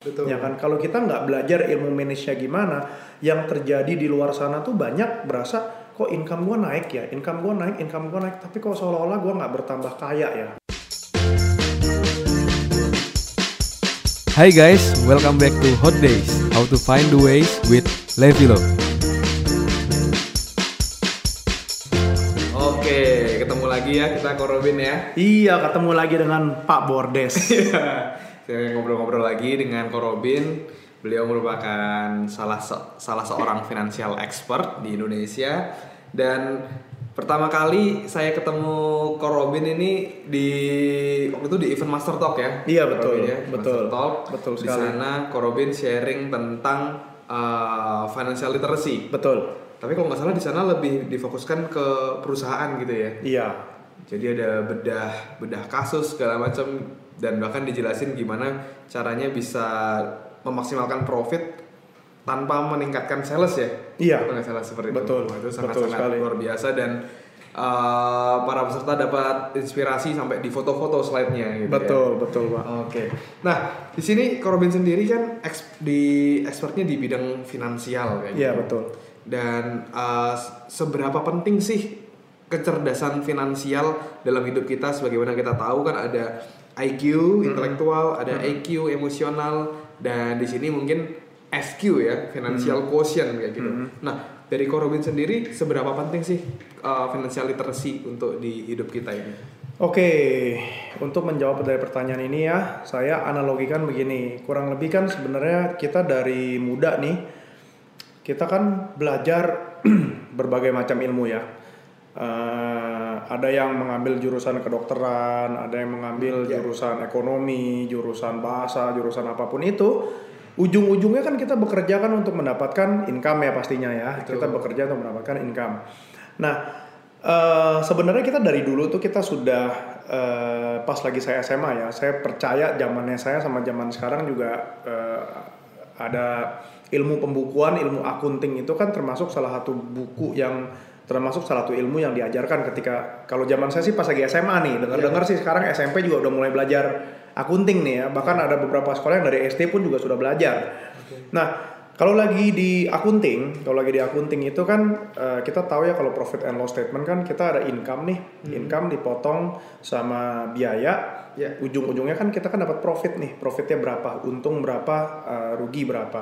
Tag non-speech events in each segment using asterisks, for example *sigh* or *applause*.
Betul. Ya kan kalau kita nggak belajar ilmu manage-nya gimana, yang terjadi di luar sana tuh banyak berasa kok income gua naik ya, income gua naik, income gua naik, tapi kok seolah-olah gua nggak bertambah kaya ya. Hi guys, welcome back to Hot Days. How to find the ways with Levilo. Oke, ketemu lagi ya kita ke Robin ya. Iya, ketemu lagi dengan Pak Bordes. *laughs* Saya ngobrol-ngobrol lagi dengan Ko Robin. Beliau merupakan salah se- salah seorang financial expert di Indonesia dan pertama kali saya ketemu Ko Robin ini di waktu itu di event Master Talk ya. Iya, betul, Robin ya, betul, Master Talk. betul Di sekali. sana Ko Robin sharing tentang uh, financial literacy. Betul. Tapi kalau nggak salah di sana lebih difokuskan ke perusahaan gitu ya. Iya. Jadi ada bedah bedah kasus segala macam dan bahkan dijelasin gimana caranya bisa memaksimalkan profit tanpa meningkatkan sales ya. Iya. Nggak salah seperti Betul. itu. Wah, itu Betul sangat-sangat sekali. luar biasa dan uh, para peserta dapat inspirasi sampai di foto-foto slide-nya gitu ya. Betul, betul, Pak. Oke. Nah, di sini Korobin sendiri kan eks- di expertnya di bidang finansial kayak Iya, gitu. betul. Dan uh, seberapa penting sih kecerdasan finansial dalam hidup kita sebagaimana kita tahu kan ada IQ intelektual, ada EQ emosional dan di sini mungkin FQ ya, financial quotient kayak gitu. Nah, dari Korobin sendiri seberapa penting sih uh, financial literacy untuk di hidup kita ini? Oke, untuk menjawab dari pertanyaan ini ya, saya analogikan begini. Kurang lebih kan sebenarnya kita dari muda nih, kita kan belajar *clears throat* berbagai macam ilmu ya. Eh, ada yang mengambil jurusan kedokteran, ada yang mengambil jurusan ekonomi, jurusan bahasa, jurusan apa pun itu. Ujung-ujungnya kan kita bekerja kan untuk mendapatkan income ya pastinya ya. Betul. Kita bekerja untuk mendapatkan income. Nah, eh, sebenarnya kita dari dulu tuh kita sudah eh, pas lagi saya SMA ya, saya percaya zamannya saya sama zaman sekarang juga eh, ada ilmu pembukuan, ilmu akunting itu kan termasuk salah satu buku yang termasuk salah satu ilmu yang diajarkan ketika kalau zaman saya sih pas lagi SMA nih dengar-dengar sih sekarang SMP juga udah mulai belajar akunting nih ya. Bahkan ada beberapa sekolah yang dari SD pun juga sudah belajar. Nah kalau lagi di akunting, kalau lagi di akunting itu kan eh, kita tahu ya kalau profit and loss statement kan kita ada income nih, income dipotong sama biaya, Ya. ujung-ujungnya kan kita kan dapat profit nih, profitnya berapa, untung berapa, eh, rugi berapa.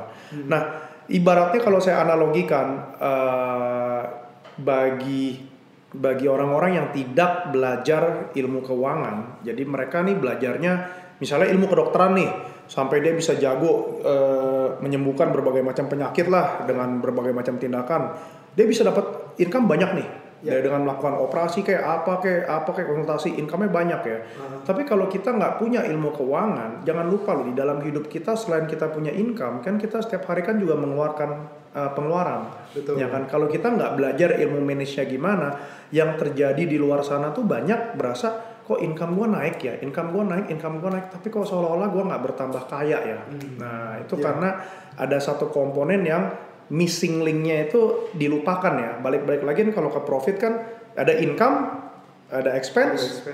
Nah ibaratnya kalau saya analogikan eh, bagi bagi orang-orang yang tidak belajar ilmu keuangan, jadi mereka nih belajarnya misalnya ilmu kedokteran nih, sampai dia bisa jago eh, menyembuhkan berbagai macam penyakit lah dengan berbagai macam tindakan, dia bisa dapat income banyak nih. Dari dengan melakukan operasi kayak apa kayak apa kayak konsultasi income-nya banyak ya. Tapi kalau kita nggak punya ilmu keuangan, jangan lupa loh di dalam hidup kita selain kita punya income, kan kita setiap hari kan juga mengeluarkan eh, pengeluaran. Betul. Ya kan kalau kita nggak belajar ilmu manage-nya gimana, yang terjadi di luar sana tuh banyak berasa kok income gua naik ya, income gua naik, income gua naik, tapi kok seolah-olah gua nggak bertambah kaya ya. Nah itu karena ada satu komponen yang missing linknya itu dilupakan ya. Balik-balik lagi nih kalau ke profit kan ada income, ada expense,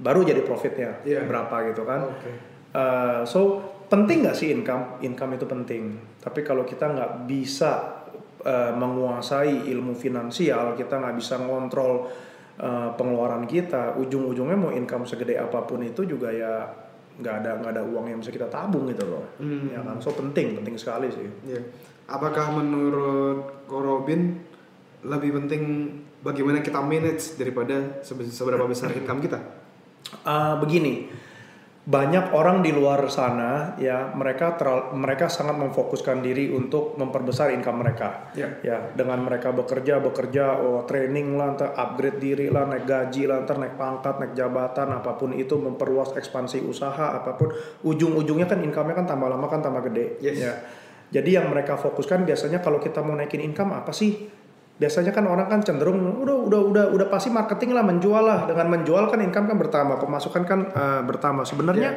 baru jadi profitnya Iya. berapa gitu kan. Oke. Uh, so penting nggak sih income? Income itu penting. Tapi kalau kita nggak bisa uh, menguasai ilmu finansial, kita nggak bisa ngontrol uh, pengeluaran kita, ujung-ujungnya mau income segede apa pun itu juga ya nggak ada nggak ada uang yang bisa kita tabung gitu loh. Hmm. Ya kan. So penting, penting sekali sih. Iya. Apakah menurut Ko Robin lebih penting bagaimana kita manage daripada sebe- seberapa besar income kita? Uh, begini, banyak orang di luar sana ya mereka teral- mereka sangat memfokuskan diri untuk memperbesar income mereka. Ya. Ya, dengan mereka bekerja bekerja, oh training lah, ntar upgrade diri lah, naik gaji lah, ntar naik pangkat, naik jabatan, apa pun itu memperluas ekspansi usaha, apa pun ujung-ujungnya kan income-nya kan tambah lama kan tambah gede. Yes. Ya. Jadi yang mereka fokuskan biasanya kalau kita mau naikin income apa sih? Biasanya kan orang kan cenderung udah udah udah udah pasti marketing lah menjual lah. Dengan menjual kan income kan bertambah pemasukan kan eh, bertambah. Sebenarnya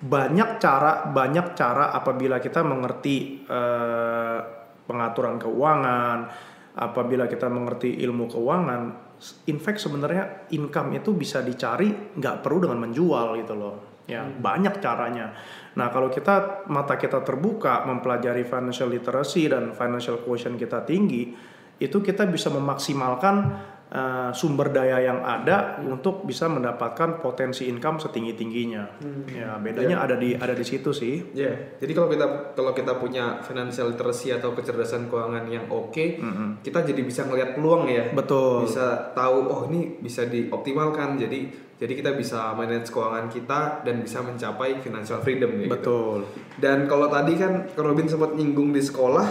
banyak cara banyak cara apabila kita mengerti eh, pengaturan keuangan apabila kita mengerti ilmu keuangan in fact sebenarnya income itu bisa dicari nggak perlu dengan menjual gitu loh. Ya, banyak caranya. Nah, kalau kita mata kita terbuka mempelajari financial literacy dan financial quotient kita tinggi, itu kita bisa memaksimalkan uh, sumber daya yang ada untuk bisa mendapatkan potensi income setinggi tingginya. Ya, bedanya ada di ada di situ sih. Ya, jadi kalau kita kalau kita punya financial literacy atau kecerdasan keuangan yang oke, kita jadi bisa ngelihat peluang ya. Betul. Bisa tahu oh ini bisa dioptimalkan. Jadi jadi kita bisa manage keuangan kita dan bisa mencapai financial freedom ya. gitu. Betul. Dan kalau tadi kan Robin sempat nyinggung di sekolah,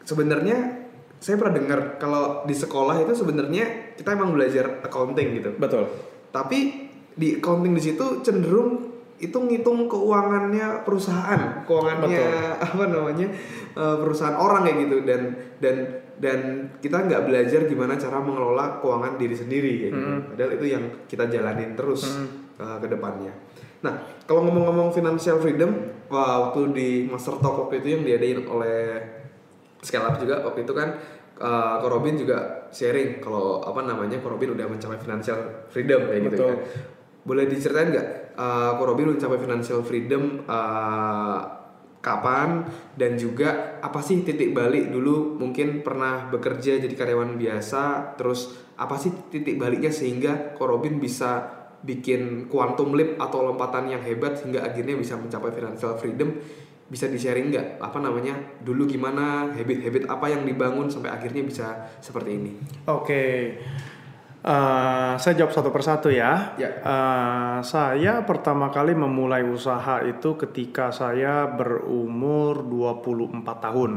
sebenarnya saya pernah dengar kalau di sekolah itu sebenarnya kita emang belajar accounting gitu. Betul. Tapi di accounting di situ cenderung itu ngitung keuangannya perusahaan, keuangannya *laughs* apa namanya eh, perusahaan orang kayak gitu dan dan dan kita nggak belajar gimana cara mengelola keuangan diri sendiri kayak gitu. Padahal itu yang kita jalanin terus eh, ke depannya. Nah, kalau ngomong-ngomong financial freedom, waktu di Master Talk waktu itu yang diadain oleh Scale Up juga waktu itu kan uh, Ko Robin juga sharing kalau apa namanya Ko Robin udah mencapai financial freedom kayak gitu Betul. kan. Boleh diceritain nggak uh, Ko Robin udah mencapai financial freedom uh, kapan dan juga apa sih titik balik dulu mungkin pernah bekerja jadi karyawan biasa terus apa sih titik baliknya sehingga Ko Robin bisa bikin quantum leap atau lompatan yang hebat sehingga akhirnya bisa mencapai financial freedom bisa di sharing nggak apa namanya dulu gimana habit-habit apa yang dibangun sampai akhirnya bisa seperti ini Oke, Eh, saya jawab satu persatu ya. Ya. Eh, saya pertama kali memulai usaha itu ketika saya berumur 24 tahun.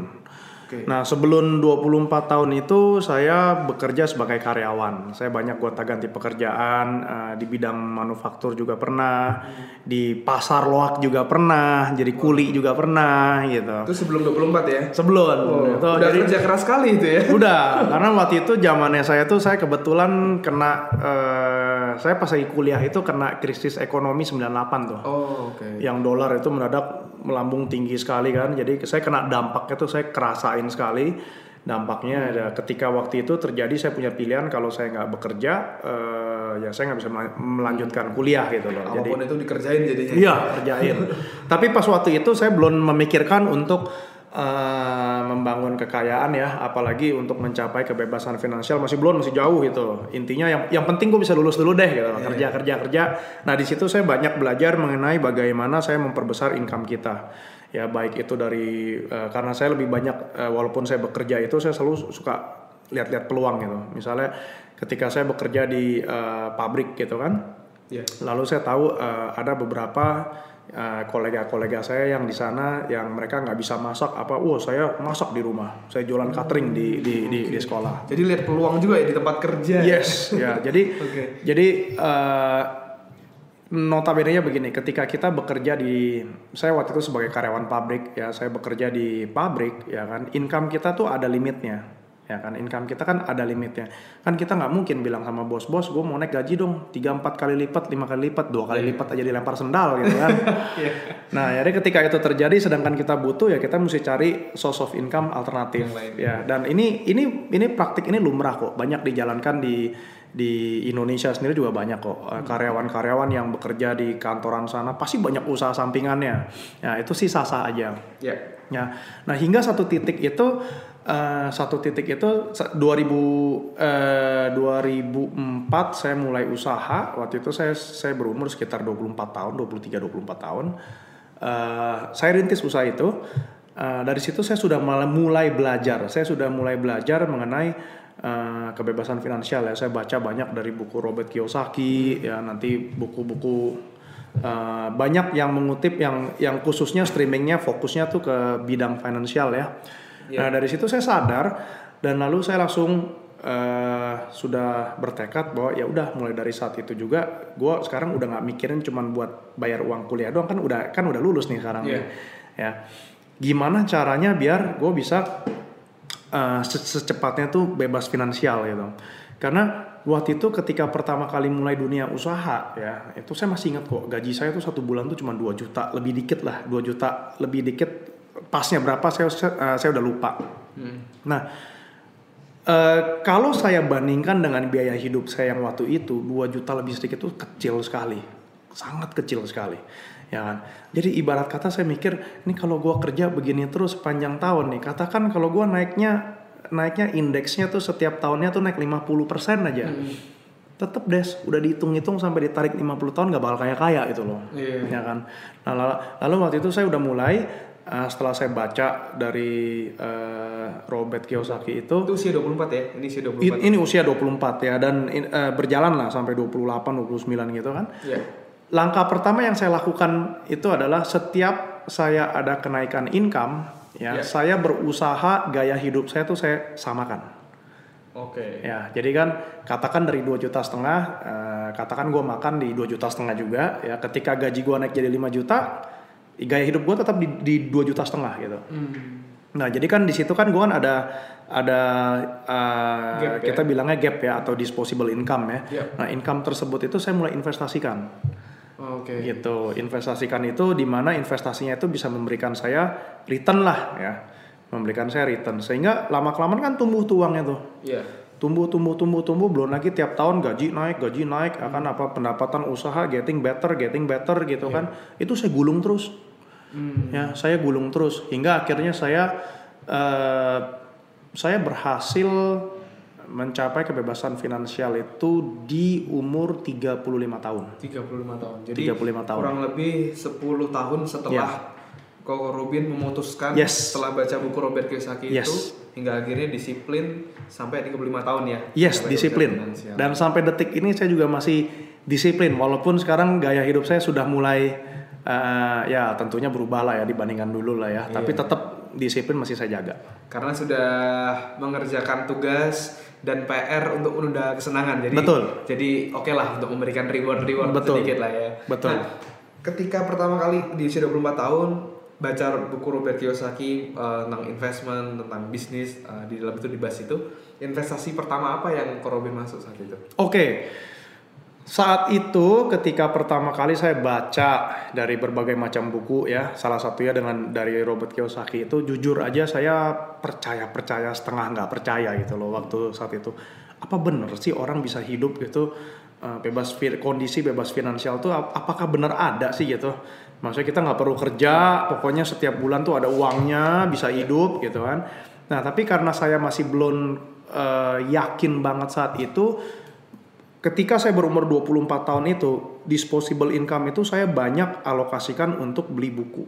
Oke. Nah, sebelum 24 tahun itu saya bekerja sebagai karyawan. Saya banyak gonta-ganti pekerjaan eh, di bidang manufaktur juga pernah, di pasar loak juga pernah, jadi kuli juga pernah gitu. itu sebelum 24 ya Sebelum oh, itu udah jadi kerja keras sekali itu ya *laughs* Udah, karena waktu itu zamannya saya tuh saya kebetulan kena eh, saya pas lagi kuliah itu kena krisis ekonomi 98 tuh. oh oke Yang dolar itu mendadak melambung tinggi sekali kan. Jadi saya kena dampaknya tuh saya kerasain sekali. Dampaknya ada ketika waktu itu terjadi saya punya pilihan kalau saya nggak bekerja eh, ya saya nggak bisa mela- melanjutkan kuliah gitu loh. Jadi apa pun itu dikerjain jadinya Iya, kerjain. Tapi pas waktu itu saya belum memikirkan untuk eh, membangun kekayaan ya, apalagi untuk mencapai kebebasan finansial masih belum, masih jauh gitu. Intinya yang yang penting gue bisa lulus dulu deh gitu, kerja kerja kerja. Nah di situ saya banyak belajar mengenai bagaimana saya memperbesar income kita. Ya baik itu dari eh, karena saya lebih banyak eh, walaupun saya bekerja itu saya selalu suka lihat-lihat peluang gitu. Misalnya ketika saya bekerja di eh, pabrik gitu kan, Iya. Lalu saya tahu eh, ada beberapa eh, kolega-kolega saya yang di sana yang mereka nggak bisa masak apa, wah saya masak di rumah, saya jualan catering di di, di, di sekolah. jadi lihat peluang juga ya di tempat kerja Yes, ya. Jadi *laughs* Oke. jadi eh, notabene-nya begini, ketika kita bekerja di saya waktu itu sebagai karyawan pabrik ya, saya bekerja di pabrik ya kan, income kita tuh ada limitnya. Ya kan, income kita kan ada limitnya. Kan kita nggak mungkin bilang sama bos-bos, gue mau naik gaji dong, 3 4 kali lipat, 5 kali lipat, dua kali lipat aja dilempar sendal gitu kan. *laughs* Nah, jadi ketika itu terjadi sedangkan kita butuh ya kita mesti cari source of income alternatif ya. Dan ini ini ini praktik ini lumrah kok, banyak dijalankan di di Indonesia sendiri juga banyak kok Eh, karyawan-karyawan yang bekerja di kantoran sana pasti banyak usaha sampingannya. Ya, itu sih sah-sah aja. ya Ya, nah hingga satu titik itu eh, satu titik itu se- 2000 eh, 2004 saya mulai usaha. Waktu itu saya saya berumur sekitar 24 tahun, 23 24 tahun. Eh, saya rintis usaha itu. Eh, dari situ saya sudah mulai- belajar. Saya sudah mulai belajar mengenai eh, kebebasan finansial ya. Saya baca banyak dari buku Robert Kiyosaki ya, nanti buku-buku Uh, banyak yang mengutip yang yang khususnya streamingnya fokusnya tuh ke bidang finansial ya. Nah dari situ saya sadar dan lalu saya langsung uh, sudah bertekad bahwa ya udah mulai dari saat itu juga gue sekarang udah nggak mikirin cuman buat bayar uang kuliah doang kan udah kan udah lulus nih sekarang Iya. nih. ya. Gimana caranya biar gue bisa uh, se- secepatnya tuh bebas finansial gitu. Karena waktu itu ketika pertama kali mulai dunia usaha ya, itu saya masih ingat kok gaji saya tuh satu bulan tuh cuma 2 juta, lebih dikit lah, 2 juta lebih dikit pasnya berapa saya saya, saya udah lupa. Nah, eh, kalau saya bandingkan dengan biaya hidup saya yang waktu itu 2 juta lebih sedikit tuh kecil sekali. sangat kecil sekali ya kan jadi ibarat kata saya mikir ini kalau gua kerja begini terus panjang tahun nih katakan kalau gua naiknya naiknya indeksnya tuh setiap tahunnya tuh naik 50% aja tetep des udah dihitung-hitung sampai ditarik 50 tahun nggak bakal kaya kaya gitu loh Iya. ya kan nah lalu, lalu waktu itu saya udah mulai uh, setelah saya baca dari uh, Robert Kiyosaki itu Itu usia 24 ya? Ini usia 24. i- ini usia 24 ya dan in- uh, berjalan lah sampai 28 29 gitu kan Iya. langkah pertama yang saya lakukan itu adalah setiap saya ada kenaikan income ya Ya. saya berusaha gaya hidup saya tuh saya samakan Oke. Ya, jadi kan katakan dari 2 juta setengah, eh, katakan gue makan di 2 juta setengah juga, ya ketika gaji gue naik jadi 5 juta, gaya hidup gue tetap di, di 2 juta setengah gitu. Hmm. Nah, jadi kan di situ kan gue kan ada ada eh, Gap ya? kita bilangnya gap ya atau disposable income ya. Iya. Nah, income tersebut itu saya mulai investasikan Oke. gitu. Investasikan itu di mana investasinya itu bisa memberikan saya return lah ya. Memberikan saya return sehingga lama kelamaan kan tumbuh tuh uangnya tuh Iya. tumbuh tumbuh tumbuh tumbuh belum lagi tiap tahun gaji naik gaji naik akan apa pendapatan usaha getting better getting better gitu kan itu saya gulung terus Hmm. ya saya gulung terus hingga akhirnya saya eh, saya berhasil mencapai kebebasan finansial itu di umur 35 tahun 35 tahun. Jadi 35 tahun. kurang lebih 10 tahun setelah Koko Rubin memutuskan. Yes. setelah baca buku Robert Kiyosaki Yes. itu hingga akhirnya disiplin sampai 35 tahun ya. Yes, disiplin. Dan sampai detik ini saya juga masih disiplin, walaupun sekarang gaya hidup saya sudah mulai eh, ya tentunya berubah lah ya dibandingkan dulu lah ya. Tapi tetap disiplin masih saya jaga. Karena sudah mengerjakan tugas dan PR untuk menunda kesenangan. Jadi Betul. Jadi oke lah untuk memberikan reward-reward Betul. sedikit lah ya. Betul. Nah, ketika pertama kali di usia 24 tahun baca buku Robert Kiyosaki eh, tentang investment, tentang bisnis eh, di dalam itu dibahas itu, investasi pertama apa yang Robin masuk saat itu? Oke. Saat itu ketika pertama kali saya baca dari berbagai macam buku ya, salah satunya dengan dari Robert Kiyosaki itu jujur aja saya percaya percaya setengah nggak percaya gitu loh waktu saat itu. Apa bener sih orang bisa hidup gitu eh, bebas kondisi bebas finansial tuh ap- apakah benar ada sih gitu? Maksudnya kita nggak perlu kerja, pokoknya setiap bulan tuh ada uangnya bisa hidup gitu kan. Nah tapi karena saya masih belum eh, yakin banget saat itu ketika saya berumur 24 tahun itu disposable income itu saya banyak alokasikan untuk beli buku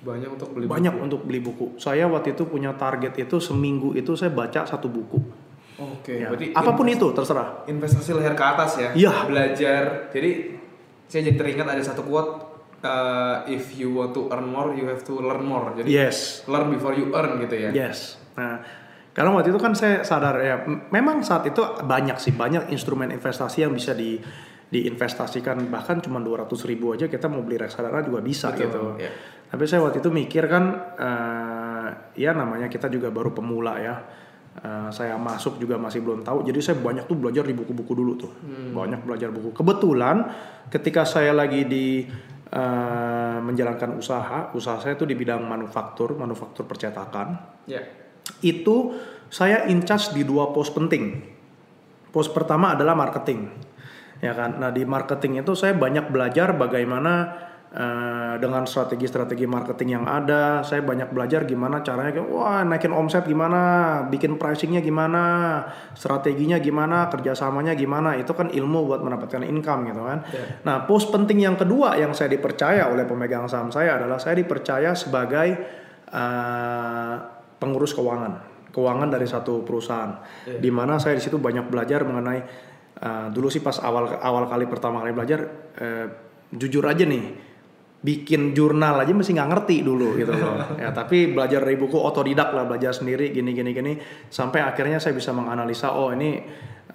Banyak untuk beli banyak buku. untuk beli buku saya waktu itu punya target itu seminggu itu saya baca satu buku Oke, Ya. berarti apa pun itu terserah investasi leher ke atas ya. Iya. Belajar. Jadi saya jadi teringat ada satu quote uh, if you want to earn more you have to learn more. Jadi yes learn before you earn gitu ya. yes nah karena waktu itu kan saya sadar ya memang saat itu banyak sih banyak instrumen investasi yang bisa di diinvestasikan bahkan cuma 200 ribu aja kita mau beli reksadana juga bisa Betul, gitu ya. Tapi saya waktu itu mikir kan, eh, ya namanya kita juga baru pemula ya. Eh, saya masuk juga masih belum tahu, jadi saya banyak tuh belajar di buku-buku dulu tuh, banyak belajar buku. Kebetulan ketika saya lagi di eh, menjalankan usaha, usaha saya tuh di bidang manufaktur, manufaktur percetakan. Ya. Itu saya in charge di dua pos penting. Pos pertama adalah marketing, ya kan. Nah di marketing itu saya banyak belajar bagaimana eh, dengan strategi-strategi marketing yang ada. Saya banyak belajar gimana caranya, wah naikin omset gimana, bikin pricingnya gimana, strateginya gimana, kerjasamanya gimana. Itu kan ilmu buat mendapatkan income gitu kan. Ya. Nah pos penting yang kedua yang saya dipercaya oleh pemegang saham saya adalah saya dipercaya sebagai eh, pengurus keuangan. Keuangan dari satu perusahaan. Iya. di mana saya di situ banyak belajar mengenai eh, dulu sih pas awal awal kali pertama kali belajar eh, jujur aja nih bikin jurnal aja masih nggak ngerti dulu gitu loh. *laughs* Ya tapi belajar dari buku otodidak lah belajar sendiri gini gini gini. Sampai akhirnya saya bisa menganalisa oh ini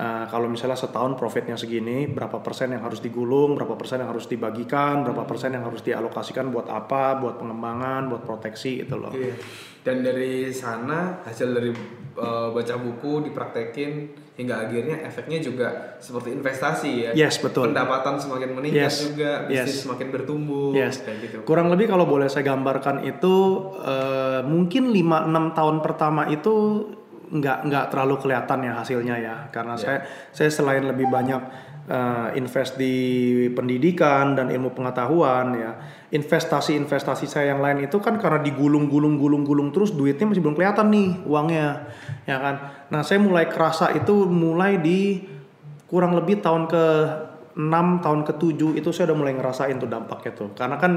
eh, kalau misalnya setahun profitnya segini berapa persen yang harus digulung berapa persen yang harus dibagikan berapa persen yang harus dialokasikan buat apa buat pengembangan buat proteksi gitu loh Iya. Dan dari sana hasil dari uh, baca buku dipraktekin hingga akhirnya efeknya juga seperti investasi ya. Yes, betul. Pendapatan semakin meningkat Yes, juga, bisnis yes. semakin bertumbuh Yes. kayak gitu. Kurang lebih kalau boleh saya gambarkan itu eh, mungkin 5-6 tahun pertama itu nggak nggak terlalu kelihatan ya hasilnya ya karena saya saya selain lebih banyak eh, invest di pendidikan dan ilmu pengetahuan ya. Investasi-investasi saya yang lain itu kan karena digulung-gulung-gulung-gulung terus duitnya masih belum kelihatan nih uangnya, ya kan. Nah saya mulai kerasa itu mulai di kurang lebih tahun ke 6 tahun ke 7 itu saya udah mulai ngerasain tuh dampaknya tuh. Karena kan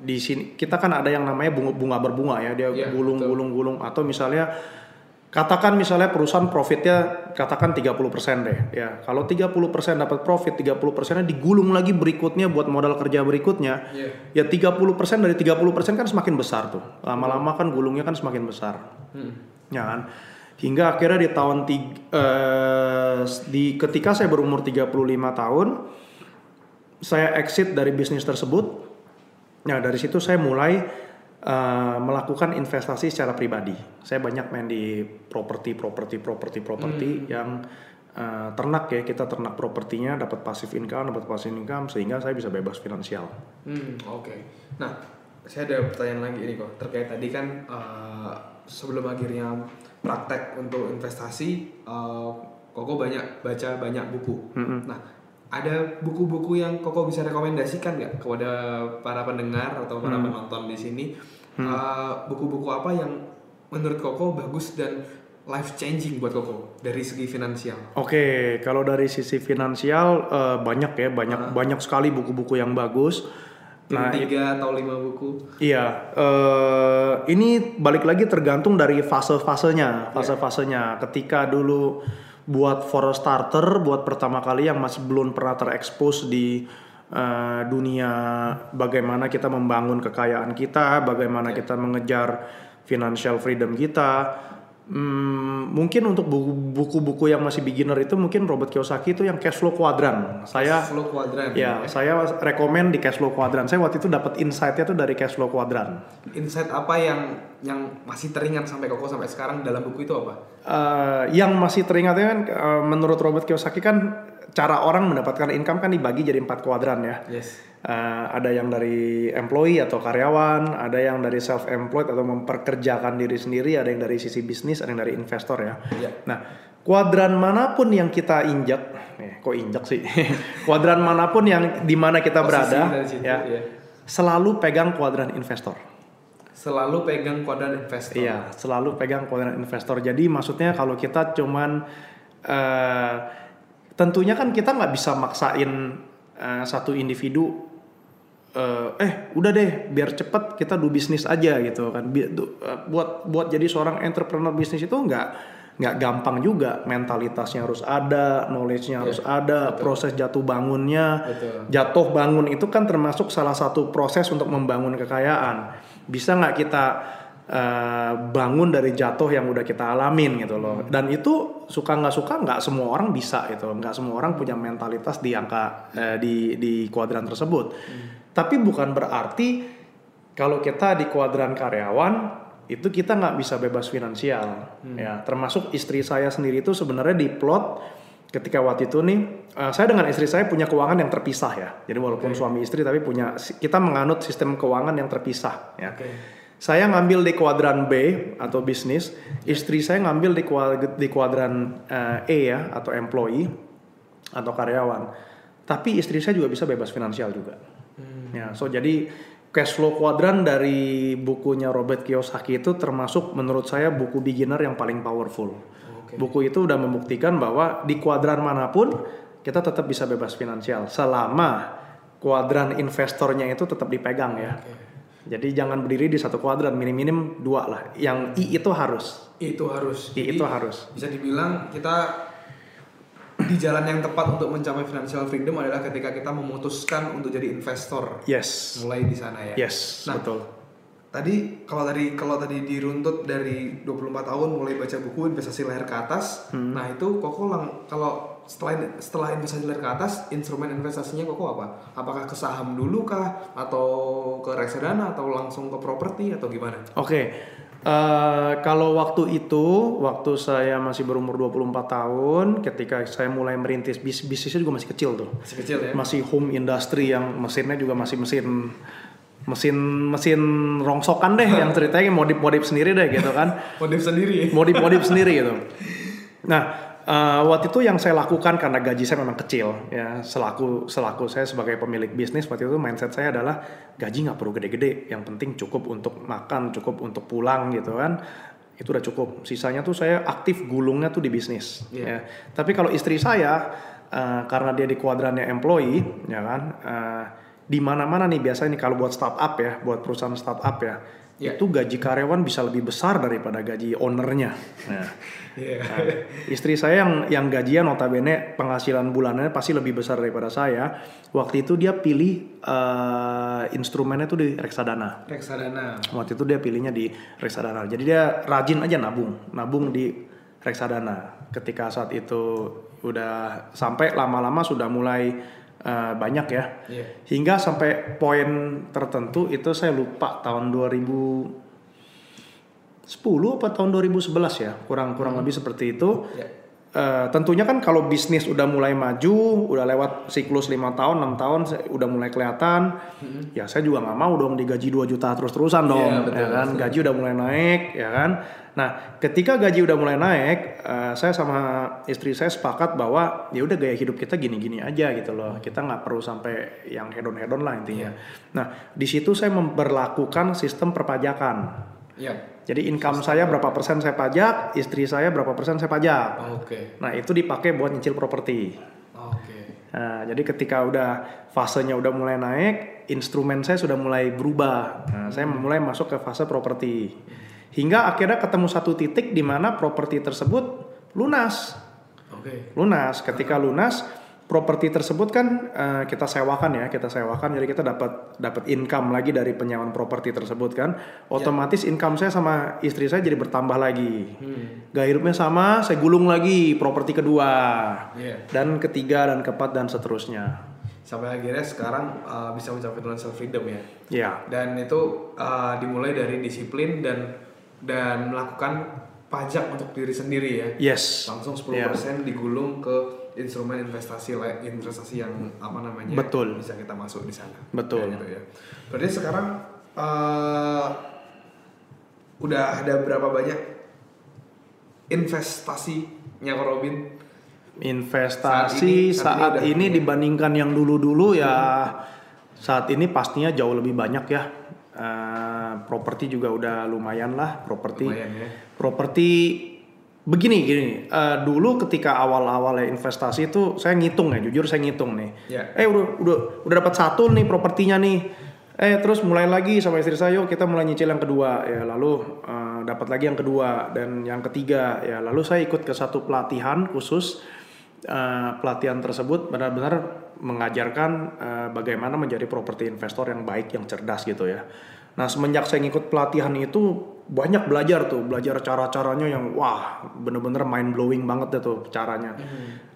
di sini kita kan ada yang namanya bunga bunga berbunga ya, dia Iya, gulung-gulung-gulung atau misalnya katakan misalnya perusahaan profitnya katakan 30% deh ya. Kalau 30% dapat profit, 30%-nya digulung lagi berikutnya buat modal kerja berikutnya. Iya. Ya 30% dari 30% kan semakin besar tuh. Lama-lama kan gulungnya kan semakin besar. Hmm. Ya kan? Hingga akhirnya di tahun tig- eh, di ketika saya berumur 35 tahun saya exit dari bisnis tersebut. Nah, dari situ saya mulai eh, melakukan investasi secara pribadi. Saya banyak main di properti, properti, properti, properti yang eh, ternak ya. Kita ternak propertinya, dapat passive income, dapat passive income sehingga saya bisa bebas finansial. Hmm, oke. Nah, saya ada pertanyaan lagi ini kok terkait tadi kan eh, sebelum akhirnya praktek untuk investasi, eh, Koko banyak baca banyak buku. Nah, ada buku-buku yang Koko bisa rekomendasikan nggak kepada para pendengar atau para penonton di sini? Eh, buku-buku apa yang menurut Koko bagus dan life changing buat Koko dari segi finansial? Oke, kalau dari sisi finansial eh, banyak ya, banyak banyak sekali buku-buku yang bagus. Nah, tiga atau lima buku. Iya, eh, ini balik lagi tergantung dari fase-fasenya, fase-fasenya. Ketika dulu buat for a starter, buat pertama kali yang masih belum pernah terekspos di eh, dunia bagaimana kita membangun kekayaan kita, bagaimana kita mengejar financial freedom kita. Hmm, mungkin untuk buku- buku-buku yang masih beginner itu mungkin Robert Kiyosaki itu yang cash flow quadrant. Saya Flow Quadrant. Ya, saya rekomen di cash flow quadrant. Saya waktu itu dapat insight-nya tuh dari cash flow quadrant. Insight apa yang yang masih teringat sampai Koko sampai sekarang dalam buku itu apa? Eh, yang masih teringatnya kan eh, menurut Robert Kiyosaki kan cara orang mendapatkan income kan dibagi jadi empat kuadran ya. Yes. Eh, ada yang dari employee atau karyawan, ada yang dari self employed atau memperkerjakan diri sendiri, ada yang dari sisi bisnis, ada yang dari investor ya. Iya. Nah, kuadran mana pun yang kita injak, eh, kok injak sih? *laughs* kuadran mana pun yang di mana kita Posisi berada, situ, ya, ya. selalu pegang kuadran investor. Selalu pegang kuadran investor. Iya, selalu pegang kuadran investor. Jadi maksudnya kalau kita cuman eh, tentunya kan kita nggak bisa maksain eh, satu individu eh, eh udah deh biar cepet kita do bisnis aja gitu kan. Bi- du- eh, buat buat jadi seorang entrepreneur bisnis itu nggak nggak gampang juga mentalitasnya harus ada, knowledge-nya harus ada, proses jatuh bangunnya, Betul. jatuh bangun itu kan termasuk salah satu proses untuk membangun kekayaan. Bisa nggak kita eh, bangun dari jatuh yang udah kita alamin gitu loh. Dan itu suka nggak suka nggak semua orang bisa gitu. Nggak semua orang punya mentalitas di angka eh, di di kuadran tersebut. Tapi bukan berarti kalau kita di kuadran karyawan itu kita nggak bisa bebas finansial ya termasuk istri saya sendiri itu sebenarnya di plot ketika waktu itu nih eh, saya dengan istri saya punya keuangan yang terpisah ya jadi walaupun suami istri tapi punya kita menganut sistem keuangan yang terpisah ya Oke. Saya ngambil di kuadran B atau bisnis istri saya ngambil di kuadran, di kuadran eh, E ya atau employee atau karyawan. Tapi istri saya juga bisa bebas finansial juga. Ya so jadi cash flow kuadran dari bukunya Robert Kiyosaki itu termasuk menurut saya buku beginner yang paling powerful. Oke. buku itu udah membuktikan bahwa di kuadran mana pun kita tetap bisa bebas finansial selama kuadran investornya itu tetap dipegang ya jadi jangan berdiri di satu kuadran minim-minim dua lah yang I itu harus Itu harus. I Jadi, itu harus Bisa dibilang kita di jalan yang tepat untuk mencapai financial freedom adalah ketika kita memutuskan untuk jadi investor. yes Mulai di sana ya. yes Nah, betul Tadi kalau tadi kalau tadi diruntut dari 24 tahun mulai baca buku investasi leher ke atas. Hmm. Nah, itu lang kalau setelah setelah investasi leher ke atas, instrumen investasinya Koko apa? Apakah ke saham dulu kah atau ke reksadana atau langsung ke properti atau gimana? Oke, eh, kalau waktu itu, waktu saya masih berumur 24 tahun, ketika saya mulai merintis bis bisnisnya juga masih kecil tuh, Masih kecil ya. masih home industry yang mesinnya juga masih mesin mesin mesin rongsokan deh yang ceritanya modif modif sendiri deh gitu kan, *laughs* Modif sendiri. modif modif sendiri gitu. Nah, Uh, waktu itu yang saya lakukan karena gaji saya memang kecil ya. Selaku selaku saya sebagai pemilik bisnis waktu itu mindset saya adalah gaji nggak perlu gede-gede yang penting cukup untuk makan cukup untuk pulang gitu kan. Itu udah cukup. Sisanya tuh saya aktif gulungnya tuh di bisnis Iya. ya. Tapi kalau istri saya uh, karena dia di kuadrannya employee ya kan uh, di mana-mana nih biasanya nih kalau buat startup ya buat perusahaan startup ya Iya. itu gaji karyawan bisa lebih besar daripada gaji ownernya nah, *laughs* Iya. Nah, istri saya yang yang gajian notabene penghasilan bulanannya pasti lebih besar daripada saya. Waktu itu dia pilih eh, instrumennya tuh di reksadana. Reksadana. Waktu itu dia pilihnya di reksadana. Jadi dia rajin aja nabung, nabung di reksadana. Ketika saat itu udah sampai lama-lama sudah mulai eh, banyak ya. Iya. Hingga sampai poin tertentu itu saya lupa tahun 2010 apa tahun 2011 ya kurang kurang lebih seperti itu. Ya. Eh, tentunya kan kalau bisnis udah mulai maju udah lewat siklus lima tahun enam tahun udah mulai kelihatan. Ya saya juga nggak mau dong digaji 2 juta terus terusan dong Iya, betul, ya kan? gaji udah mulai naik ya kan? Nah ketika gaji udah mulai naik eh, saya sama istri saya sepakat bahwa ya udah gaya hidup kita gini-gini aja gitu loh. Kita nggak perlu sampai yang hedon-hedon lah intinya. Nah di situ saya memperlakukan sistem perpajakan Iya. jadi income saya berapa persen saya pajak, istri saya berapa persen saya pajak. Oke. Nah itu dipakai buat nyicil properti. Oke. Nah, jadi ketika udah fasenya udah mulai naik, instrumen saya sudah mulai berubah. Nah, saya mulai masuk ke fase properti. Hingga akhirnya ketemu satu titik di mana properti tersebut lunas. Oke. Lunas. Ketika lunas, properti tersebut kan eh, kita sewakan ya, kita sewakan jadi kita dapat dapat income lagi dari penyewaan properti tersebut kan. Otomatis income saya sama istri saya jadi bertambah lagi. Gaya hidupnya sama, saya gulung lagi properti kedua. Iya. Dan ketiga dan keempat dan seterusnya. Sampai akhirnya sekarang uh, bisa mencapai financial freedom ya. Ya. Dan itu uh, dimulai dari disiplin dan dan melakukan pajak untuk diri sendiri ya. Yes. Langsung 10% Ya. digulung ke instrumen investasi investasi yang apa namanya? Betul. Bisa kita masuk di sana. Betul. Kayak gitu ya. Berarti sekarang uh, udah ada berapa banyak investasinya Ko Robin? Investasi Saat ini- saat saat ini, ini udah- dibandingkan yang dulu-dulu ya saat ini pastinya jauh lebih banyak ya. Eh, properti juga udah lumayan lah properti. Lumayan ya. Properti begini gini. eh, dulu ketika awal-awal ya investasi itu saya ngitung ya, jujur saya ngitung nih. Ya. Eh udah udah udah dapat satu nih propertinya nih. Eh terus mulai lagi sama istri saya, yuk kita mulai nyicil yang kedua ya. Lalu eh, dapat lagi yang kedua dan yang ketiga ya. Lalu saya ikut ke satu pelatihan khusus. Eh, pelatihan tersebut benar-benar mengajarkan eh, bagaimana menjadi properti investor yang baik, yang cerdas gitu ya. Nah semenjak saya ngikut pelatihan itu banyak belajar tuh, belajar cara-caranya yang wah bener-bener mind blowing banget deh tuh caranya.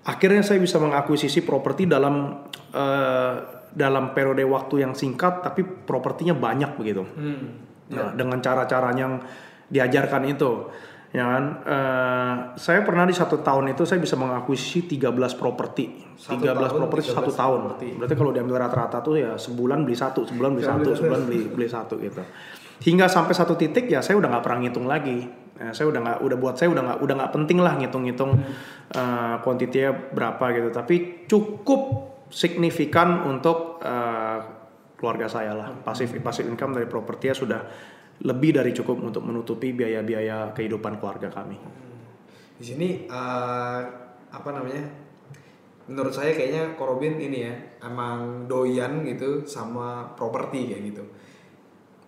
Akhirnya saya bisa mengakuisisi properti dalam eh, dalam periode waktu yang singkat, tapi propertinya banyak begitu. Hmm. Nah, dengan cara-cara yang diajarkan itu, ya kan? Eh, saya pernah di satu tahun itu saya bisa mengakuisisi 13 properti. Satu 13 tahun, properti 13 satu tahun. properti. Berarti kalau diambil rata-rata tuh ya sebulan beli satu, sebulan beli satu, sebulan beli beli satu gitu. Hingga sampai satu titik ya saya udah nggak pernah ngitung lagi. Ya, saya udah nggak udah buat saya udah nggak udah nggak penting lah ngitung-ngitung eh, kuantitinya berapa gitu. Tapi cukup signifikan untuk eh, keluarga saya lah. Pasif pasif income dari properti ya sudah lebih dari cukup untuk menutupi biaya-biaya kehidupan keluarga kami. Di sini eh, apa namanya? Menurut saya kayaknya Korobin ini ya emang doyan gitu sama properti kayak gitu.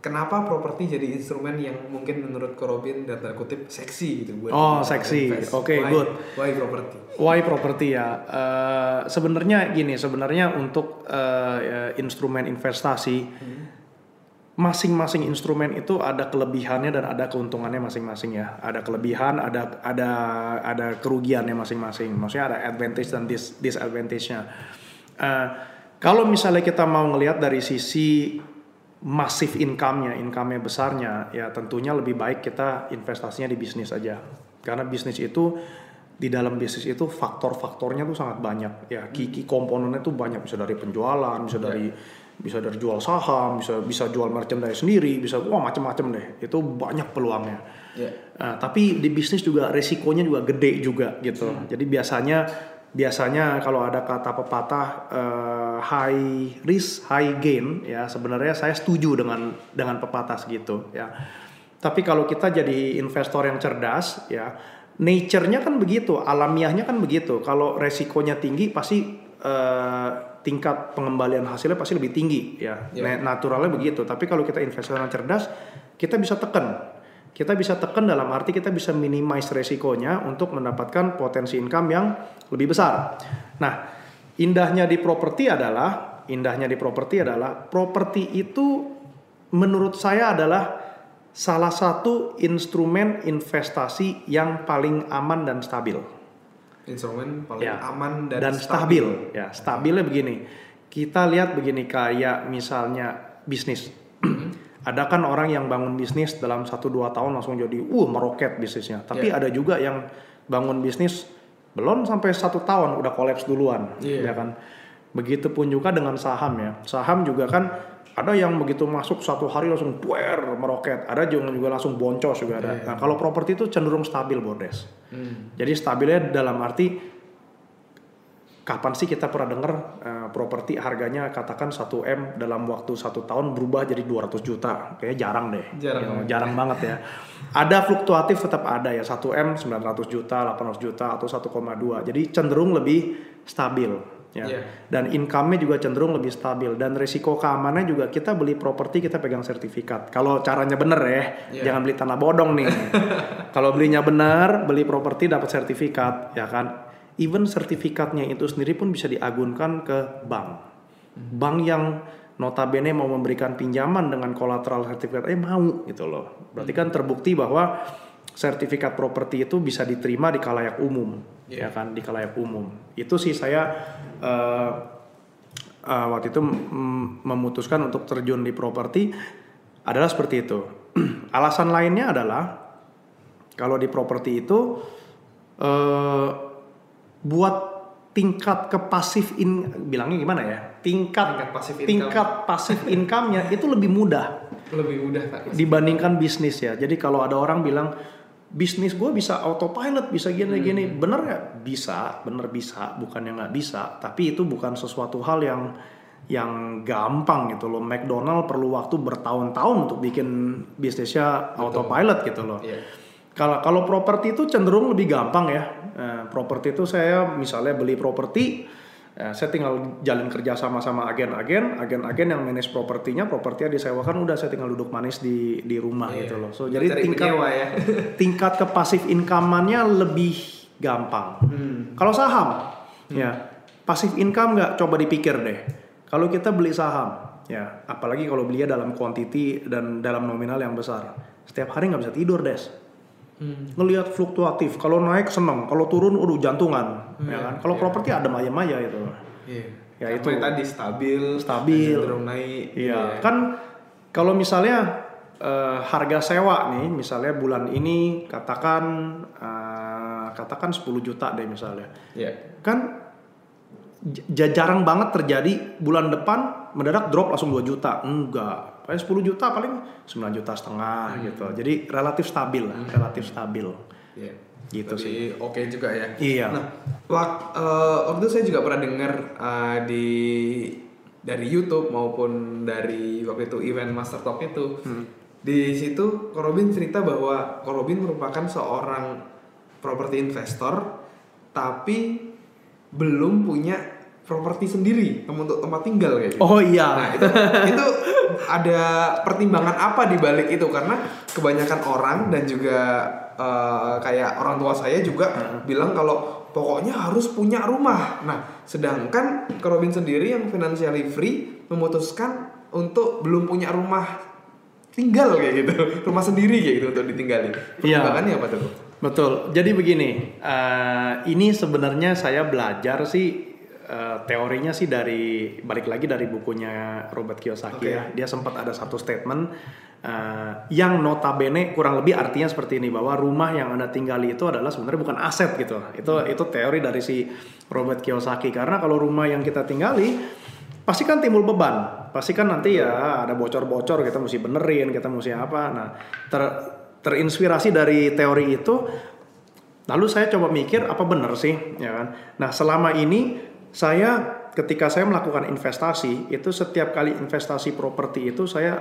Kenapa properti jadi instrumen yang mungkin menurut Korobin dan tanda kutip seksi gitu buat Oh, seksi. Oke, Why- good. Why properti? Why property ya? Eh, sebenarnya gini, sebenarnya untuk ya, instrumen investasi masing-masing instrumen itu ada kelebihannya dan ada keuntungannya masing-masing ya. Ada kelebihan, ada ada ada kerugiannya masing-masing. Maksudnya ada advantage dan dis, disadvantage-nya. Eh, kalau misalnya kita mau ngelihat dari sisi masif income-nya, income-nya besarnya, ya tentunya lebih baik kita investasinya di bisnis aja. Karena bisnis itu di dalam bisnis itu faktor-faktornya tuh sangat banyak ya key komponennya tuh banyak bisa dari penjualan bisa dari bisa dari jual saham, bisa bisa jual merchandise sendiri, bisa wah macam-macam deh. Itu banyak peluangnya. Iya. Nah, tapi di bisnis juga resikonya juga gede juga gitu. Jadi biasanya biasanya kalau ada kata pepatah eh, high risk high gain ya sebenarnya saya setuju dengan dengan pepatah segitu ya. Tapi kalau kita jadi investor yang cerdas ya nature-nya kan begitu, alamiahnya kan begitu. Kalau resikonya tinggi pasti eh, tingkat pengembalian hasilnya pasti lebih tinggi ya. Na- Naturalnya begitu. Tapi kalau kita investor yang cerdas, kita bisa tekan kita bisa tekan dalam arti kita bisa minimize resikonya untuk mendapatkan potensi income yang lebih besar. Nah, indahnya di properti adalah indahnya di properti adalah properti itu menurut saya adalah salah satu instrumen investasi yang paling aman dan stabil Instrumen paling Ya. aman dan, dan, stabil. Ya, stabilnya begini. Kita lihat begini kayak misalnya bisnis. Ada kan orang yang bangun bisnis dalam 1-2 tahun langsung jadi uh meroket bisnisnya. Tapi Ya. ada juga yang bangun bisnis belum sampai satu tahun udah kolaps duluan, Iya. ya kan. Begitupun juga dengan saham ya. Saham juga kan ada yang begitu masuk satu hari langsung buer meroket, ada juga juga langsung boncos juga ada. Iya. Nah kalau properti itu cenderung stabil bordes. Hmm. Jadi stabilnya dalam arti kapan sih kita pernah dengar eh, properti harganya katakan 1 m dalam waktu satu tahun berubah jadi 200 juta? Kayaknya jarang deh. Jarang Ya, banget. jarang banget ya. Ada fluktuatif tetap ada ya 1 m 900 juta, 800 juta atau 1,2. Jadi cenderung lebih stabil. Ya. Iya. Dan income-nya juga cenderung lebih stabil dan risiko keamanannya juga kita beli properti kita pegang sertifikat. Kalau caranya bener ya, Iya. jangan beli tanah bodong nih. *laughs* Kalau belinya benar, beli properti dapat sertifikat, ya kan. Even sertifikatnya itu sendiri pun bisa diagunkan ke bank. Bank yang notabene mau memberikan pinjaman dengan kolateral sertifikat, eh mau gitu loh. Berarti kan terbukti bahwa sertifikat properti itu bisa diterima di kalayak umum, ya kan, di kalayak umum. Itu sih saya eh, eh, waktu itu memutuskan untuk terjun di properti adalah seperti itu. *clears throat* Alasan lainnya adalah kalau di properti itu eh, buat tingkat ke pasif in bilangnya gimana ya? Tingkat Tingkat passive income. tingkat pasif income-nya itu lebih mudah Lebih mudah Pak. dibandingkan bisnis ya. Jadi kalau ada orang bilang bisnis gue bisa autopilot, bisa gini-gini, bener ya? Bisa, bener bisa, bukan yang nggak bisa. Tapi itu bukan sesuatu hal yang yang gampang gitu loh. McDonald perlu waktu bertahun-tahun untuk bikin bisnisnya autopilot gitu loh. Iya. Kalau kalau properti itu cenderung lebih gampang ya. Eh, properti itu saya misalnya beli properti, eh, saya tinggal jalin kerja sama sama agen-agen, agen-agen yang manage propertinya, propertinya disewakan, udah saya tinggal duduk manis di di rumah Iya. gitu loh. So jadi tingkat penyewa ya. *laughs* tingkat ke pasif income-nya lebih gampang. Hmm. Kalau saham, ya pasif income nggak coba dipikir deh. Kalau kita beli saham, ya apalagi kalau belinya dalam quantity dan dalam nominal yang besar, setiap hari nggak bisa tidur des. Hmm. Ngelihat fluktuatif, kalau naik seneng, kalau turun udah jantungan, ya Iya, kan. Kalau iya. properti adem ayem aja itu. Iya. Ya, Karena itu. tadi stabil, Stabil. cenderung naik. Iya, kan kalau misalnya eh, harga sewa nih, misalnya bulan ini katakan eh, katakan 10 juta deh misalnya. Iya. Kan jarang banget terjadi bulan depan mendadak drop langsung 2 juta. Enggak. Paling 10 juta paling 9 juta setengah gitu. Jadi relatif stabil lah, relatif stabil. Iya. Gitu Tapi sih. Oke juga ya. Iya. Nah, wak- eh, waktu itu saya juga pernah dengar eh, di dari YouTube maupun dari waktu itu event Master Talk itu. Hmm. Di situ Korobin cerita bahwa Korobin merupakan seorang properti investor tapi belum punya properti sendiri untuk tempat tinggal kayak gitu. Oh Nah iya. itu *laughs* itu ada pertimbangan apa di balik itu karena kebanyakan orang dan juga eh, kayak orang tua saya juga bilang kalau pokoknya harus punya rumah. Nah sedangkan Kerobin sendiri yang financially free memutuskan untuk belum punya rumah tinggal kayak gitu, *laughs* rumah sendiri kayak gitu untuk ditinggali. Iya. Pertimbangannya apa tuh? Betul. Jadi begini, eh, ini sebenarnya saya belajar sih eh, teorinya sih dari balik lagi dari bukunya Robert Kiyosaki Oke. ya. Dia sempat ada satu statement eh, yang notabene kurang lebih artinya seperti ini bahwa rumah yang anda tinggali itu adalah sebenarnya bukan aset gitu. Itu itu teori dari si Robert Kiyosaki karena kalau rumah yang kita tinggali pasti kan timbul beban. Pasti kan nanti ya ada bocor-bocor kita mesti benerin, kita mesti apa. Nah, ter, terinspirasi dari teori itu lalu saya coba mikir apa benar sih, ya kan. Nah, selama ini saya ketika saya melakukan investasi itu setiap kali investasi properti itu saya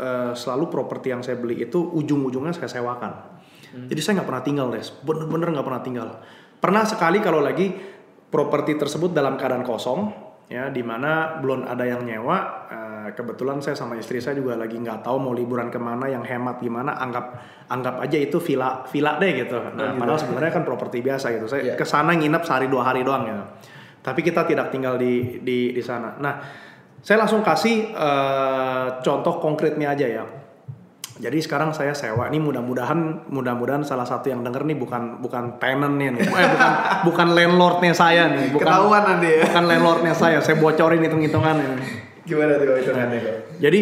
eh, selalu properti yang saya beli itu ujung-ujungnya saya sewakan. Jadi saya nggak pernah tinggal, Des. Bener-bener nggak pernah tinggal. Pernah sekali kalau lagi properti tersebut dalam keadaan kosong, ya, di mana belum ada yang nyewa. eh, kebetulan saya sama istri saya juga lagi nggak tahu mau liburan ke mana, yang hemat gimana. Anggap anggap aja itu villa villa deh gitu. Nah, padahal sebenarnya kan properti biasa gitu. Saya Iya. ke sana nginep sehari dua hari doang gitu. Tapi kita tidak tinggal di di di sana. Nah, saya langsung kasih eh, contoh konkretnya aja ya. Jadi sekarang saya sewa. Ini mudah-mudahan mudah-mudahan salah satu yang denger nih bukan bukan tenantnya nih. Eh, bukan *laughs* bukan landlordnya saya nih. Bukan, Ketahuan nanti ya. bukan landlordnya saya. Saya bocorin hitung-hitungannya. Gimana tuh hitungannya kok? Jadi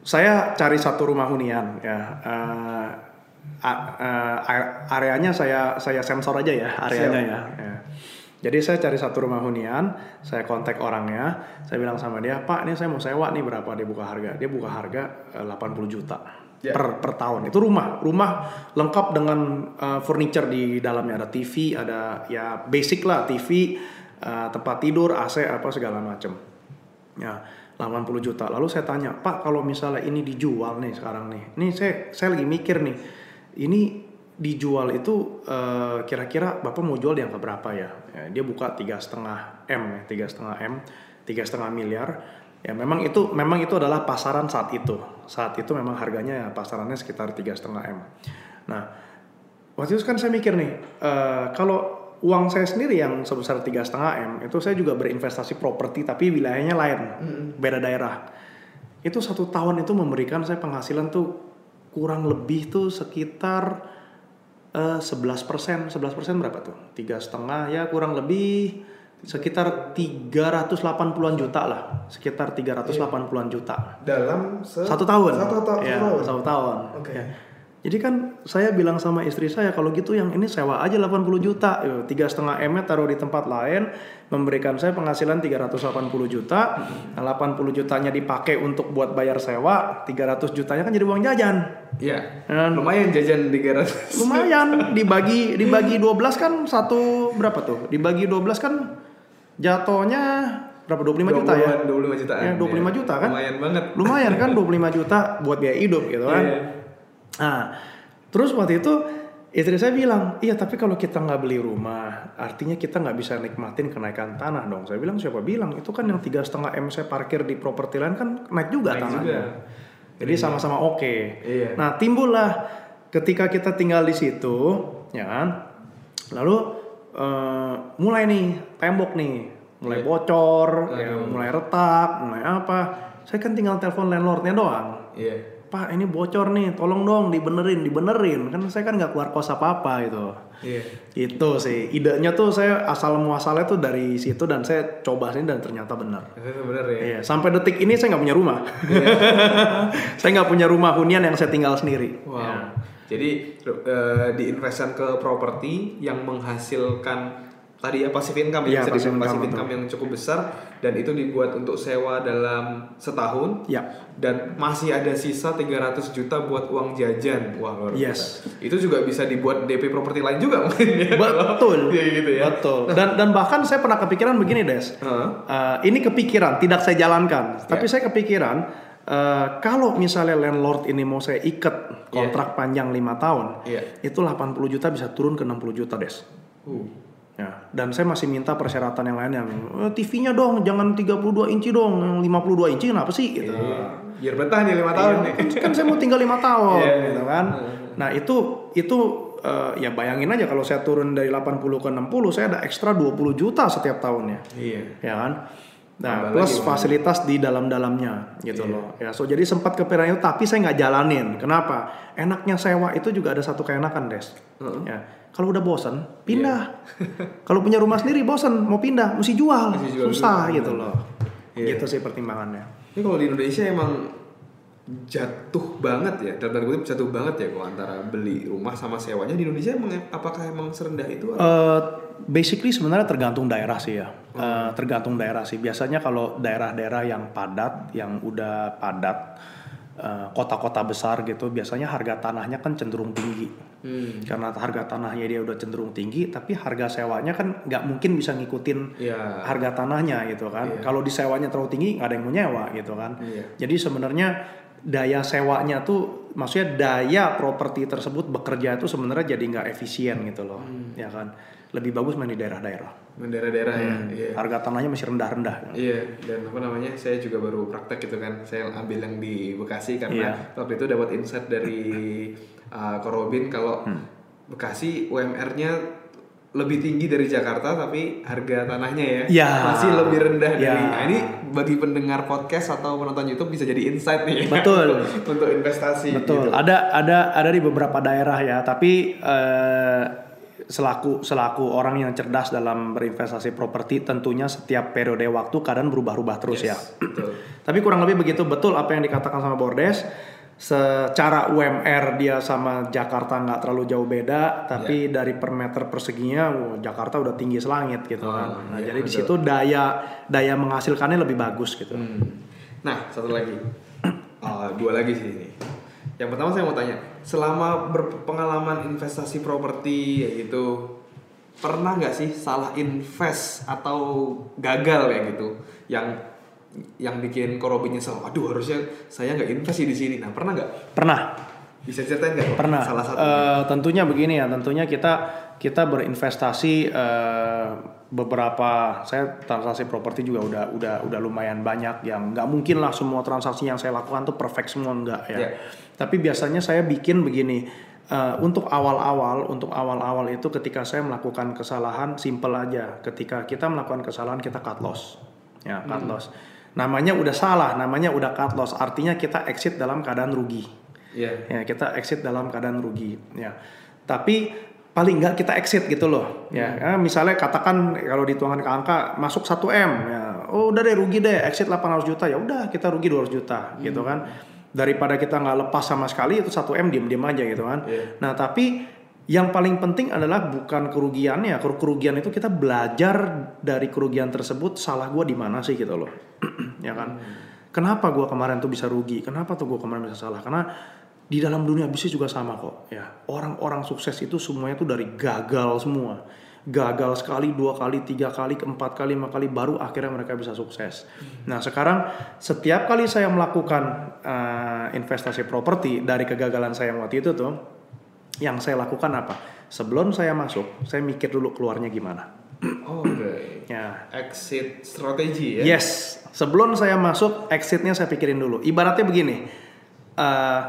saya cari satu rumah hunian ya. Eh, a- areanya saya saya sensor aja ya areanya ya. ya. Jadi saya cari satu rumah hunian, saya kontak orangnya, saya bilang sama dia, Pak, ini saya mau sewa nih berapa dia buka harga? Dia buka harga eh, 80 juta Ya. per per tahun. Itu rumah, rumah lengkap dengan eh, furniture di dalamnya ada TV, ada ya basic lah TV, eh, tempat tidur, AC apa segala macam. Ya, 80 juta. Lalu saya tanya, Pak, kalau misalnya ini dijual nih sekarang nih, ini saya saya lagi mikir nih, ini dijual itu eh, kira-kira bapak mau jual di angka berapa ya? Ya, dia buka tiga setengah m, ya, tiga setengah m, tiga setengah miliar. Ya memang itu memang itu adalah pasaran saat itu. Saat itu memang harganya ya pasarannya sekitar tiga setengah m. Nah waktu itu kan saya mikir nih, eh, kalau uang saya sendiri yang sebesar tiga setengah m itu saya juga berinvestasi properti tapi wilayahnya lain, beda daerah. Itu satu tahun itu memberikan saya penghasilan tuh kurang lebih tuh sekitar eh, 11 persen, 11 persen berapa tuh? Tiga setengah ya kurang lebih sekitar 380-an juta lah, sekitar 380-an juta Dalam se- satu tahun. Satu, ta- ya, satu tahun. Satu tahun. Oke. Ya. Jadi kan saya bilang sama istri saya kalau gitu yang ini sewa aja 80 juta, tiga setengah m taruh di tempat lain, memberikan saya penghasilan 380 juta, Nah, 80 jutanya dipakai untuk buat bayar sewa, 300 jutanya kan jadi uang jajan. Iya. Dan Lumayan jajan 300. lumayan dibagi dibagi 12 kan satu berapa tuh? Dibagi 12 kan jatuhnya berapa 25 juta ya? 25 jutaan. Ya, 25 juta kan? Lumayan banget. lumayan kan 25 juta buat biaya hidup gitu kan. Iya. Nah, terus waktu itu istri saya bilang, iya tapi kalau kita nggak beli rumah, artinya kita nggak bisa nikmatin kenaikan tanah dong. Saya bilang siapa bilang itu kan yang tiga setengah m saya parkir di properti lain kan naik juga Naik tanahnya. juga. Jadi sama-sama oke. Iya. Nah timbullah ketika kita tinggal di situ, ya kan, lalu eh, mulai nih tembok nih, mulai Iya. bocor, ya, Aduh. mulai retak, mulai apa. Saya kan tinggal telepon landlordnya doang. Iya. Pak ini bocor nih, tolong dong dibenerin, dibenerin. Kan saya kan nggak keluar kos apa-apa itu. Iya. Itu sih, idenya tuh saya asal muasalnya tuh dari situ dan saya coba sini dan ternyata benar. Itu bener ya. Iya, sampai detik ini saya nggak punya rumah. *laughs* saya nggak punya rumah hunian yang saya tinggal sendiri. Wow. Ya. Jadi eh, diinvestkan ke properti yang menghasilkan tadi ya passive income Iya, ya, bisa passive income, income yang cukup besar dan itu dibuat untuk sewa dalam setahun Ya. dan masih ada sisa 300 juta buat uang jajan. Wah, luar Yes. Itu juga bisa dibuat DP properti lain juga *laughs* mungkin ya. Betul. *laughs* Iya gitu ya. Betul. Dan dan bahkan saya pernah kepikiran begini, Des. Heeh. Eh, ini kepikiran, tidak saya jalankan. Tapi Ya. saya kepikiran eh, kalau misalnya landlord ini mau saya ikat kontrak panjang lima tahun, Iya. itu 80 juta bisa turun ke 60 juta, Des. Uh. Ya, dan saya masih minta persyaratan yang lain yang "Eh, TV-nya dong, jangan 32 inci dong, yang 52 inci kenapa sih? Gitu. Iya. Biar betah nih 5 tahun Iya, nih. kan, kan saya mau tinggal lima tahun, Iya. gitu kan. Nah itu itu eh, ya bayangin aja kalau saya turun dari 80 ke 60, saya ada ekstra 20 juta setiap tahunnya, Iya. ya kan. Nah Tambah plus lagi, fasilitas di dalam-dalamnya gitu Iya. loh. Ya so jadi sempat kepikiran itu tapi saya nggak jalanin. Kenapa? Enaknya sewa itu juga ada satu keenakan des. Heeh. Ya kalau udah bosen pindah. *laughs* kalau punya rumah sendiri bosen mau pindah mesti jual, Mesti jual susah dulu. gitu loh. Iya. Gitu sih pertimbangannya. Ini kalau di Indonesia emang jatuh banget ya, dalam tanda kutip jatuh banget ya kalau antara beli rumah sama sewanya di Indonesia emang apakah emang serendah itu? Eh, basically sebenarnya tergantung daerah sih ya. Eh, tergantung daerah sih. Biasanya kalau daerah-daerah yang padat, yang udah padat, eh, kota-kota besar gitu, biasanya harga tanahnya kan cenderung tinggi. Hmm. Karena harga tanahnya dia udah cenderung tinggi, tapi harga sewanya kan nggak mungkin bisa ngikutin Ya. harga tanahnya gitu kan. Kalau disewanya terlalu tinggi nggak ada yang mau nyewa gitu kan. Iya. Jadi sebenarnya daya sewanya tuh maksudnya daya properti tersebut bekerja itu sebenarnya jadi nggak efisien gitu loh. Hmm. Ya kan. Lebih bagus main di daerah-daerah. Daerah-daerah ya. Hmm. Iya. Harga tanahnya masih rendah-rendah. Iya, dan apa namanya? Saya juga baru praktek gitu kan. Saya ambil yang di Bekasi karena Iya. waktu itu dapat insight dari *laughs* uh, Korobin kalau Hmm. Bekasi UMR-nya lebih tinggi dari Jakarta tapi harga tanahnya ya Ya. masih lebih rendah Ya. dari. Nah, ini bagi pendengar podcast atau penonton YouTube bisa jadi insight nih. ya, Betul. untuk, *laughs* untuk investasi. Betul. gitu. Ada ada ada di beberapa daerah ya, tapi eh, selaku selaku orang yang cerdas dalam berinvestasi properti tentunya setiap periode waktu keadaan berubah-ubah terus ya. Betul. *clears throat* Tapi kurang lebih begitu betul apa yang dikatakan sama Bordes. Secara UMR dia sama Jakarta nggak terlalu jauh beda, tapi dari per meter perseginya wow, Jakarta udah tinggi selangit gitu kan. Nah, iya, jadi di situ daya daya menghasilkannya lebih bagus gitu. Hmm. Nah, satu lagi. Oh, *clears throat* dua lagi sih ini. Yang pertama saya mau tanya, selama berpengalaman investasi properti ya gitu, pernah nggak sih salah invest atau gagal ya gitu, yang yang bikin Korobi nyesel, aduh harusnya saya nggak invest di sini. Nah, pernah nggak? Pernah. Bisa ceritain nggak? Pernah. Salah satu. Eh, tentunya begini ya, tentunya kita kita berinvestasi eh, beberapa saya transaksi properti juga udah udah udah lumayan banyak yang nggak mungkin lah semua transaksi yang saya lakukan tuh perfect semua enggak ya. Iya. Tapi biasanya saya bikin begini. eh, untuk awal-awal, untuk awal-awal itu ketika saya melakukan kesalahan, simple aja. Ketika kita melakukan kesalahan, kita cut loss, ya cut loss. Namanya udah salah, namanya udah cut loss. Artinya kita exit dalam keadaan rugi Iya. ya kita exit dalam keadaan rugi ya tapi paling nggak kita exit gitu loh. Ya Ya, misalnya katakan kalau dituangkan ke angka masuk 1 m ya oh udah deh rugi deh exit 800 juta ya udah kita rugi 200 juta gitu kan. Daripada kita nggak lepas sama sekali itu 1 m diem diem aja gitu kan. Iya. nah tapi yang paling penting adalah bukan kerugiannya. Keru- kerugian itu kita belajar dari kerugian tersebut salah gua di mana sih gitu loh. *clears throat* Ya kan? Kenapa gua kemarin tuh bisa rugi? Kenapa tuh gua kemarin bisa salah? Karena di dalam dunia bisnis juga sama kok ya. Orang-orang sukses itu semuanya tuh dari gagal semua. Gagal sekali dua kali tiga kali keempat kali lima kali baru akhirnya mereka bisa sukses. Nah sekarang setiap kali saya melakukan eh, investasi properti dari kegagalan saya waktu itu tuh yang saya lakukan apa? Sebelum saya masuk saya mikir dulu keluarnya gimana. Oke. *clears throat* ya. Exit strategi ya. Yes, sebelum saya masuk exitnya saya pikirin dulu. Ibaratnya begini, eh,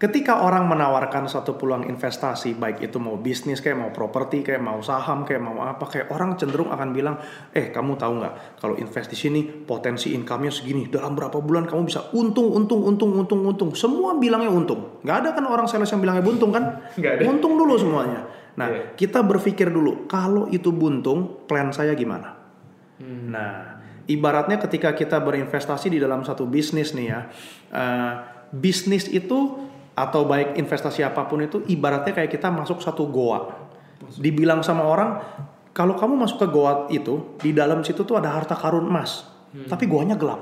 ketika orang menawarkan suatu peluang investasi, baik itu mau bisnis kayak mau properti kayak mau saham kayak mau apa kayak orang cenderung akan bilang, eh kamu tahu nggak kalau invest di sini potensi income-nya segini, dalam berapa bulan kamu bisa untung, untung, untung, untung, untung. Semua bilangnya untung. Nggak ada kan orang sales yang bilangnya buntung kan? Nggak ada. Untung dulu semuanya. Nah, Iya. kita berpikir dulu, kalau itu buntung, plan saya gimana? Nah, ibaratnya ketika kita berinvestasi di dalam satu bisnis nih ya, eh, bisnis itu atau baik investasi apa pun itu ibaratnya kayak kita masuk satu goa. Dibilang sama orang, kalau kamu masuk ke goa itu, di dalam situ tuh ada harta karun emas, tapi goanya gelap.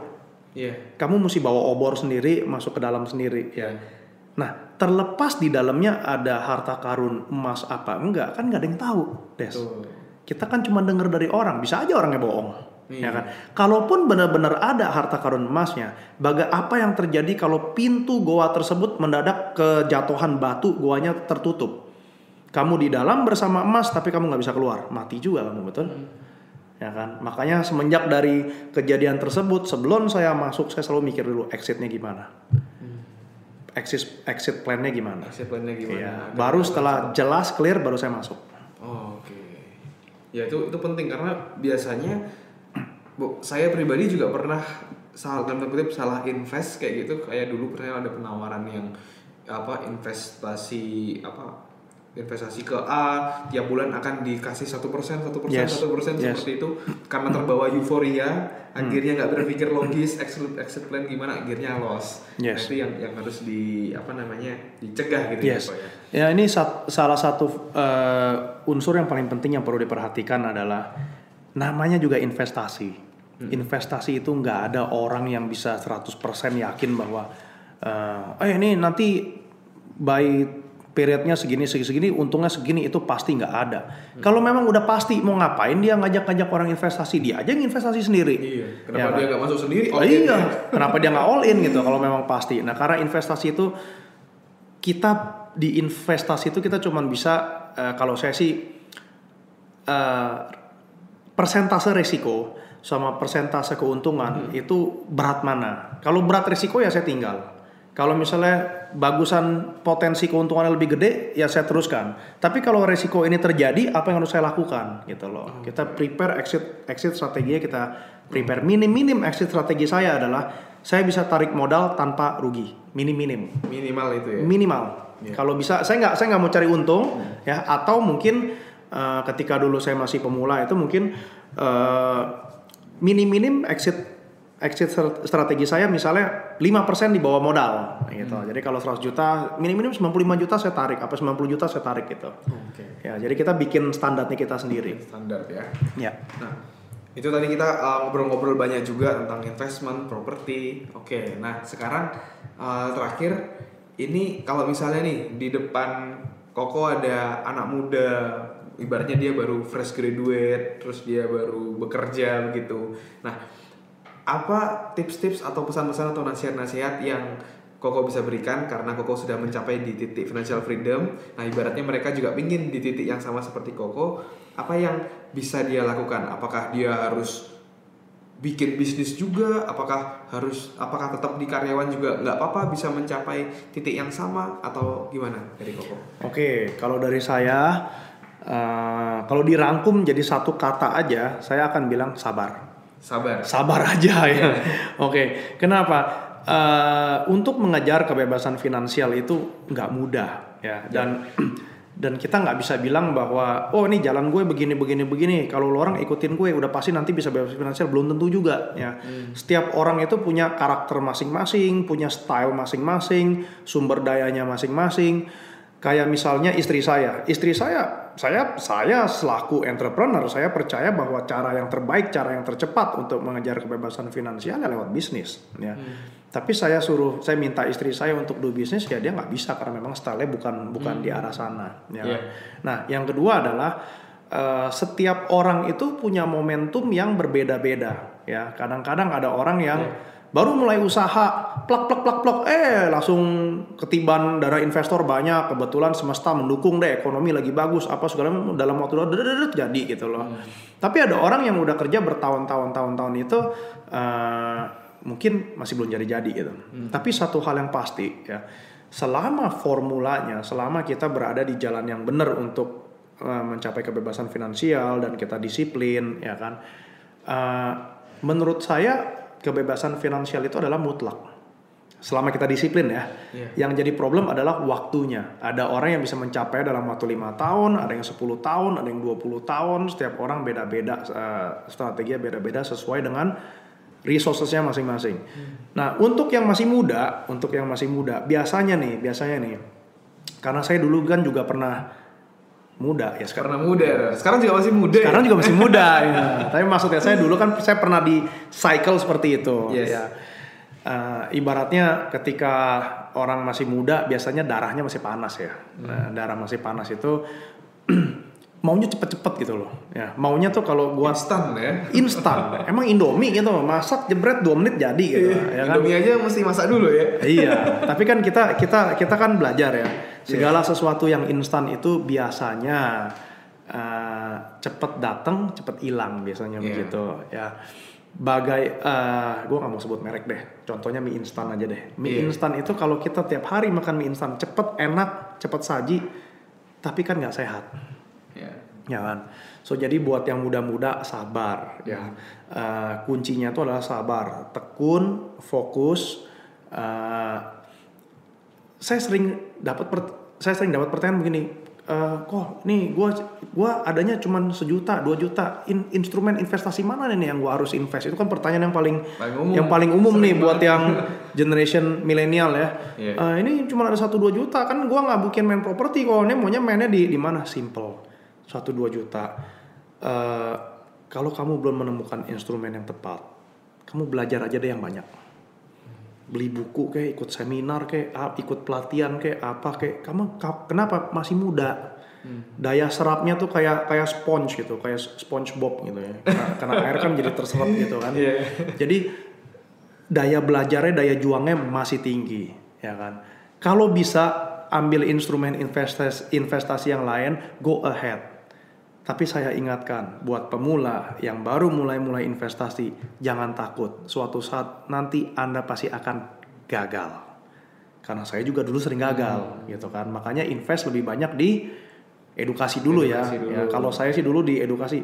Iya. Kamu mesti bawa obor sendiri, masuk ke dalam sendiri ya. Iya. Nah, terlepas di dalamnya ada harta karun emas apa enggak, kan nggak ada yang tahu, Des. Tuh. Kita kan cuma dengar dari orang, bisa aja orangnya bohong. Iya. Ya kan? Kalaupun benar-benar ada harta karun emasnya, baga apa yang terjadi kalau pintu goa tersebut mendadak kejatuhan batu, goanya tertutup. Kamu di dalam bersama emas tapi kamu nggak bisa keluar, mati juga kamu betul? Ya kan? Makanya semenjak dari kejadian tersebut, sebelum saya masuk saya selalu mikir dulu exitnya gimana. Exit exit plan-nya gimana. Exit plan-nya gimana? Iya. Dan- Baru setelah jelas clear baru saya masuk. Oh, Oke. Ya itu itu penting karena biasanya bu, saya pribadi juga pernah salah dalam kutip salah invest kayak gitu kayak dulu pernah ada penawaran yang apa investasi apa investasi ke A tiap bulan akan dikasih satu persen satu persen Yes. satu persen Yes. seperti itu karena terbawa euforia akhirnya nggak berpikir logis exit exit plan gimana akhirnya loss nah, Yes. itu yang yang harus di apa namanya dicegah gitu Yes. ya Pak ya Ya ini sat- salah satu eh, unsur yang paling penting yang perlu diperhatikan adalah namanya juga investasi. Investasi itu nggak ada orang yang bisa 100% yakin bahwa eh eh, ini nanti by periodnya segini segini segini untungnya segini itu pasti nggak ada. Kalau memang udah pasti mau ngapain dia ngajak-ngajak orang investasi dia aja yang investasi sendiri. iya Ya kenapa kan? dia nggak masuk sendiri Oh Oke. iya, kenapa dia nggak all in gitu kalau memang pasti. Nah karena investasi itu kita di investasi itu kita cuman bisa eh, kalau saya sih eh, persentase risiko sama persentase keuntungan itu berat mana. Kalau berat risiko ya saya tinggal. Kalau misalnya bagusan potensi keuntungannya lebih gede ya saya teruskan. Tapi kalau risiko ini terjadi apa yang harus saya lakukan gitu loh. Kita prepare exit exit strateginya kita prepare minim minim exit strategi saya adalah saya bisa tarik modal tanpa rugi minim minim minimal itu ya minimal. Iya. Kalau bisa saya nggak saya nggak mau cari untung ya atau mungkin eh, ketika dulu saya masih pemula itu mungkin eh, minim-minim exit exit strat- strategi saya misalnya 5% di bawah modal gitu. Hmm. Jadi kalau 100 juta minim-minim 95 juta saya tarik apa 90 juta saya tarik gitu. oke Ya, jadi kita bikin standarnya kita sendiri. standar ya Ya. Nah, itu tadi kita uh, ngobrol-ngobrol banyak juga tentang investment, properti. Oke, nah sekarang uh, terakhir ini kalau misalnya nih di depan Koko ada anak muda, ibaratnya dia baru fresh graduate, terus dia baru bekerja begitu. Nah, apa tips-tips atau pesan-pesan atau nasihat-nasihat yang Koko bisa berikan karena Koko sudah mencapai di titik financial freedom. Nah, ibaratnya mereka juga ingin di titik yang sama seperti Koko. Apa yang bisa dia lakukan? Apakah dia harus bikin bisnis juga? Apakah harus apakah tetap di karyawan juga nggak apa-apa bisa mencapai titik yang sama atau gimana dari Koko? Oke, kalau dari saya eh, kalau dirangkum jadi satu kata aja, saya akan bilang sabar. Sabar. sabar *laughs* aja ya. Oke, kenapa? Eh, untuk mengejar kebebasan finansial itu nggak mudah ya dan *clears throat* dan kita nggak bisa bilang bahwa oh ini jalan gue begini begini begini kalau lo orang ikutin gue udah pasti nanti bisa bebas finansial belum tentu juga ya setiap orang itu punya karakter masing-masing punya style masing-masing sumber dayanya masing-masing kayak misalnya istri saya. Istri saya saya saya selaku entrepreneur saya percaya bahwa cara yang terbaik cara yang tercepat untuk mengejar kebebasan finansial ya lewat bisnis ya. Tapi saya suruh saya minta istri saya untuk do bisnis ya dia nggak bisa karena memang style bukan bukan di arah sana ya. Iya. nah yang kedua adalah eh, setiap orang itu punya momentum yang berbeda-beda ya. Kadang-kadang ada orang yang baru mulai usaha plak plak plak plak. Eh langsung ketiban darah investor banyak. Kebetulan semesta mendukung deh ekonomi lagi bagus apa segala dalam waktu jadi gitu loh. Tapi ada orang yang udah kerja bertahun-tahun tahun-tahun itu eh, mungkin masih belum jadi-jadi gitu. Tapi satu hal yang pasti ya selama formulanya selama kita berada di jalan yang benar untuk eh, mencapai kebebasan finansial dan kita disiplin ya kan Eh, menurut saya kebebasan finansial itu adalah mutlak selama kita disiplin ya. Iya. Yang jadi problem adalah waktunya. Ada orang yang bisa mencapai dalam waktu lima tahun, ada yang 10 tahun, ada yang 20 tahun. Setiap orang beda-beda eh, strateginya beda-beda sesuai dengan resourcesnya masing-masing. Nah, untuk yang masih muda, untuk yang masih muda, biasanya nih, biasanya nih, karena saya dulu kan juga pernah muda ya sekarang Karena muda. Sekarang juga masih muda. ya? sekarang juga masih muda *laughs* ya. Tapi maksudnya saya dulu kan saya pernah di cycle seperti itu Yes. ya. Eh, ibaratnya ketika orang masih muda biasanya darahnya masih panas ya. Nah, darah masih panas itu *clears throat* maunya cepet-cepet gitu loh. Ya, maunya tuh kalau gua instan ya. instan. Emang Indomie gitu, masak jebret 2 menit jadi gitu ya kan. Indomie aja mesti masak dulu ya. iya, tapi kan kita kita kita kan belajar ya. Segala sesuatu yang instan itu biasanya eh, cepet datang, cepet hilang biasanya Iya. begitu ya. Bagai eh gue nggak mau sebut merek deh. Contohnya mie instan aja deh. Mie Iya. instan itu kalau kita tiap hari makan mie instan cepet, enak, cepet saji, tapi kan nggak sehat Ya. ya kan. So jadi buat yang muda-muda sabar ya. Eh, kuncinya itu adalah sabar, tekun, fokus. Eh, saya sering dapat saya sering dapat pertanyaan begini, eh, kok nih gua gua adanya cuman sejuta, dua juta. In- instrumen investasi mana nih yang gua harus invest? Itu kan pertanyaan yang paling Paling umum. yang paling umum nih Sering buat banget. yang generation milenial ya. Iya. Eh, ini cuma ada satu dua juta kan gua nggak bikin main properti kalau ini maunya mainnya di di mana simple satu dua juta. Eh, kalau kamu belum menemukan instrumen yang tepat, kamu belajar aja deh yang banyak beli buku kayak ikut seminar kayak ikut pelatihan kayak apa kayak kamu ka- kenapa? Masih muda. Daya serapnya tuh kayak kayak sponge gitu kayak SpongeBob gitu ya. Karena, karena air kan jadi terserap gitu kan. Iya. jadi daya belajarnya daya juangnya masih tinggi ya kan. Kalau bisa ambil instrumen investasi investasi yang lain go ahead tapi saya ingatkan buat pemula yang baru mulai-mulai investasi, jangan takut. Suatu saat nanti Anda pasti akan gagal. Karena saya juga dulu sering gagal, gitu kan. Makanya invest lebih banyak di edukasi dulu Edukasi ya. dulu. ya. Kalau saya sih dulu di edukasi.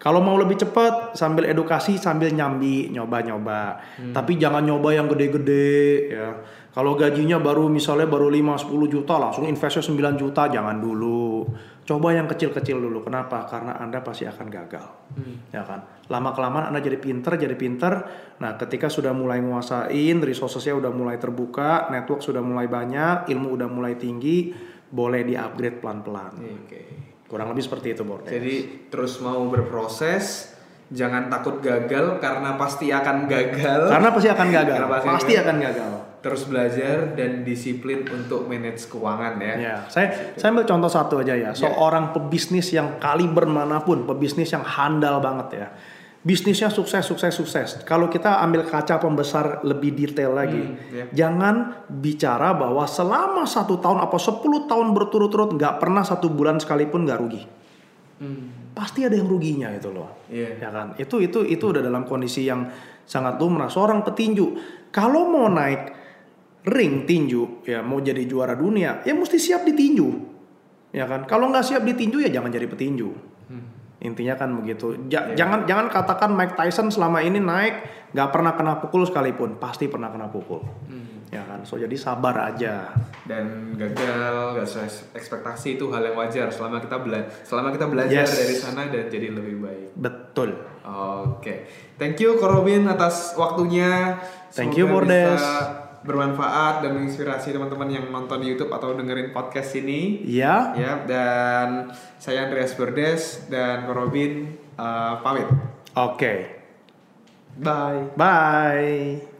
Kalau mau lebih cepat sambil edukasi sambil nyambi nyoba-nyoba. Tapi jangan nyoba yang gede-gede ya. Kalau gajinya baru misalnya baru 5 10 juta langsung investnya 9 juta jangan dulu. Coba yang kecil-kecil dulu. Kenapa? Karena Anda pasti akan gagal. Ya kan? Lama kelamaan Anda jadi pinter, jadi pinter. Nah, ketika sudah mulai nguasain, resourcesnya udah mulai terbuka, network sudah mulai banyak, ilmu udah mulai tinggi, boleh di-upgrade pelan-pelan. Oke. Kurang lebih seperti itu, Bord. Jadi terus mau berproses, jangan takut gagal karena pasti akan gagal. Karena pasti akan gagal. Karena pasti pasti akan gagal. Terus belajar dan disiplin untuk manage keuangan ya. Ya, saya saya ambil contoh satu aja ya. Seorang pebisnis yang kaliber mana pun, pebisnis yang handal banget ya. Bisnisnya sukses, sukses, sukses. Kalau kita ambil kaca pembesar lebih detail lagi, ya. jangan bicara bahwa selama satu tahun apa 10 tahun berturut-turut nggak pernah satu bulan sekalipun nggak rugi. Hmm. Pasti ada yang ruginya itu loh. Iya. Ya kan? Itu itu itu udah dalam kondisi yang sangat lumrah. Seorang petinju kalau mau naik ring tinju, ya mau jadi juara dunia, ya mesti siap ditinju. Ya kan? Kalau nggak siap ditinju ya jangan jadi petinju. Intinya kan begitu. Ja- Jangan jangan katakan Mike Tyson selama ini naik nggak pernah kena pukul sekalipun, pasti pernah kena pukul. Ya kan? So jadi sabar aja. Dan gagal, gak sesuai ekspektasi itu hal yang wajar selama kita bela selama kita belajar Yes. dari sana dan jadi lebih baik. Betul. Oke, thank you Korobin atas waktunya. Thank you, Semoga Bordes. Bermanfaat dan menginspirasi teman-teman yang nonton di YouTube atau dengerin podcast ini. Ya. Ya, dan saya Andreas Bordes dan Korobin uh, pamit. Oke. Bye. Bye.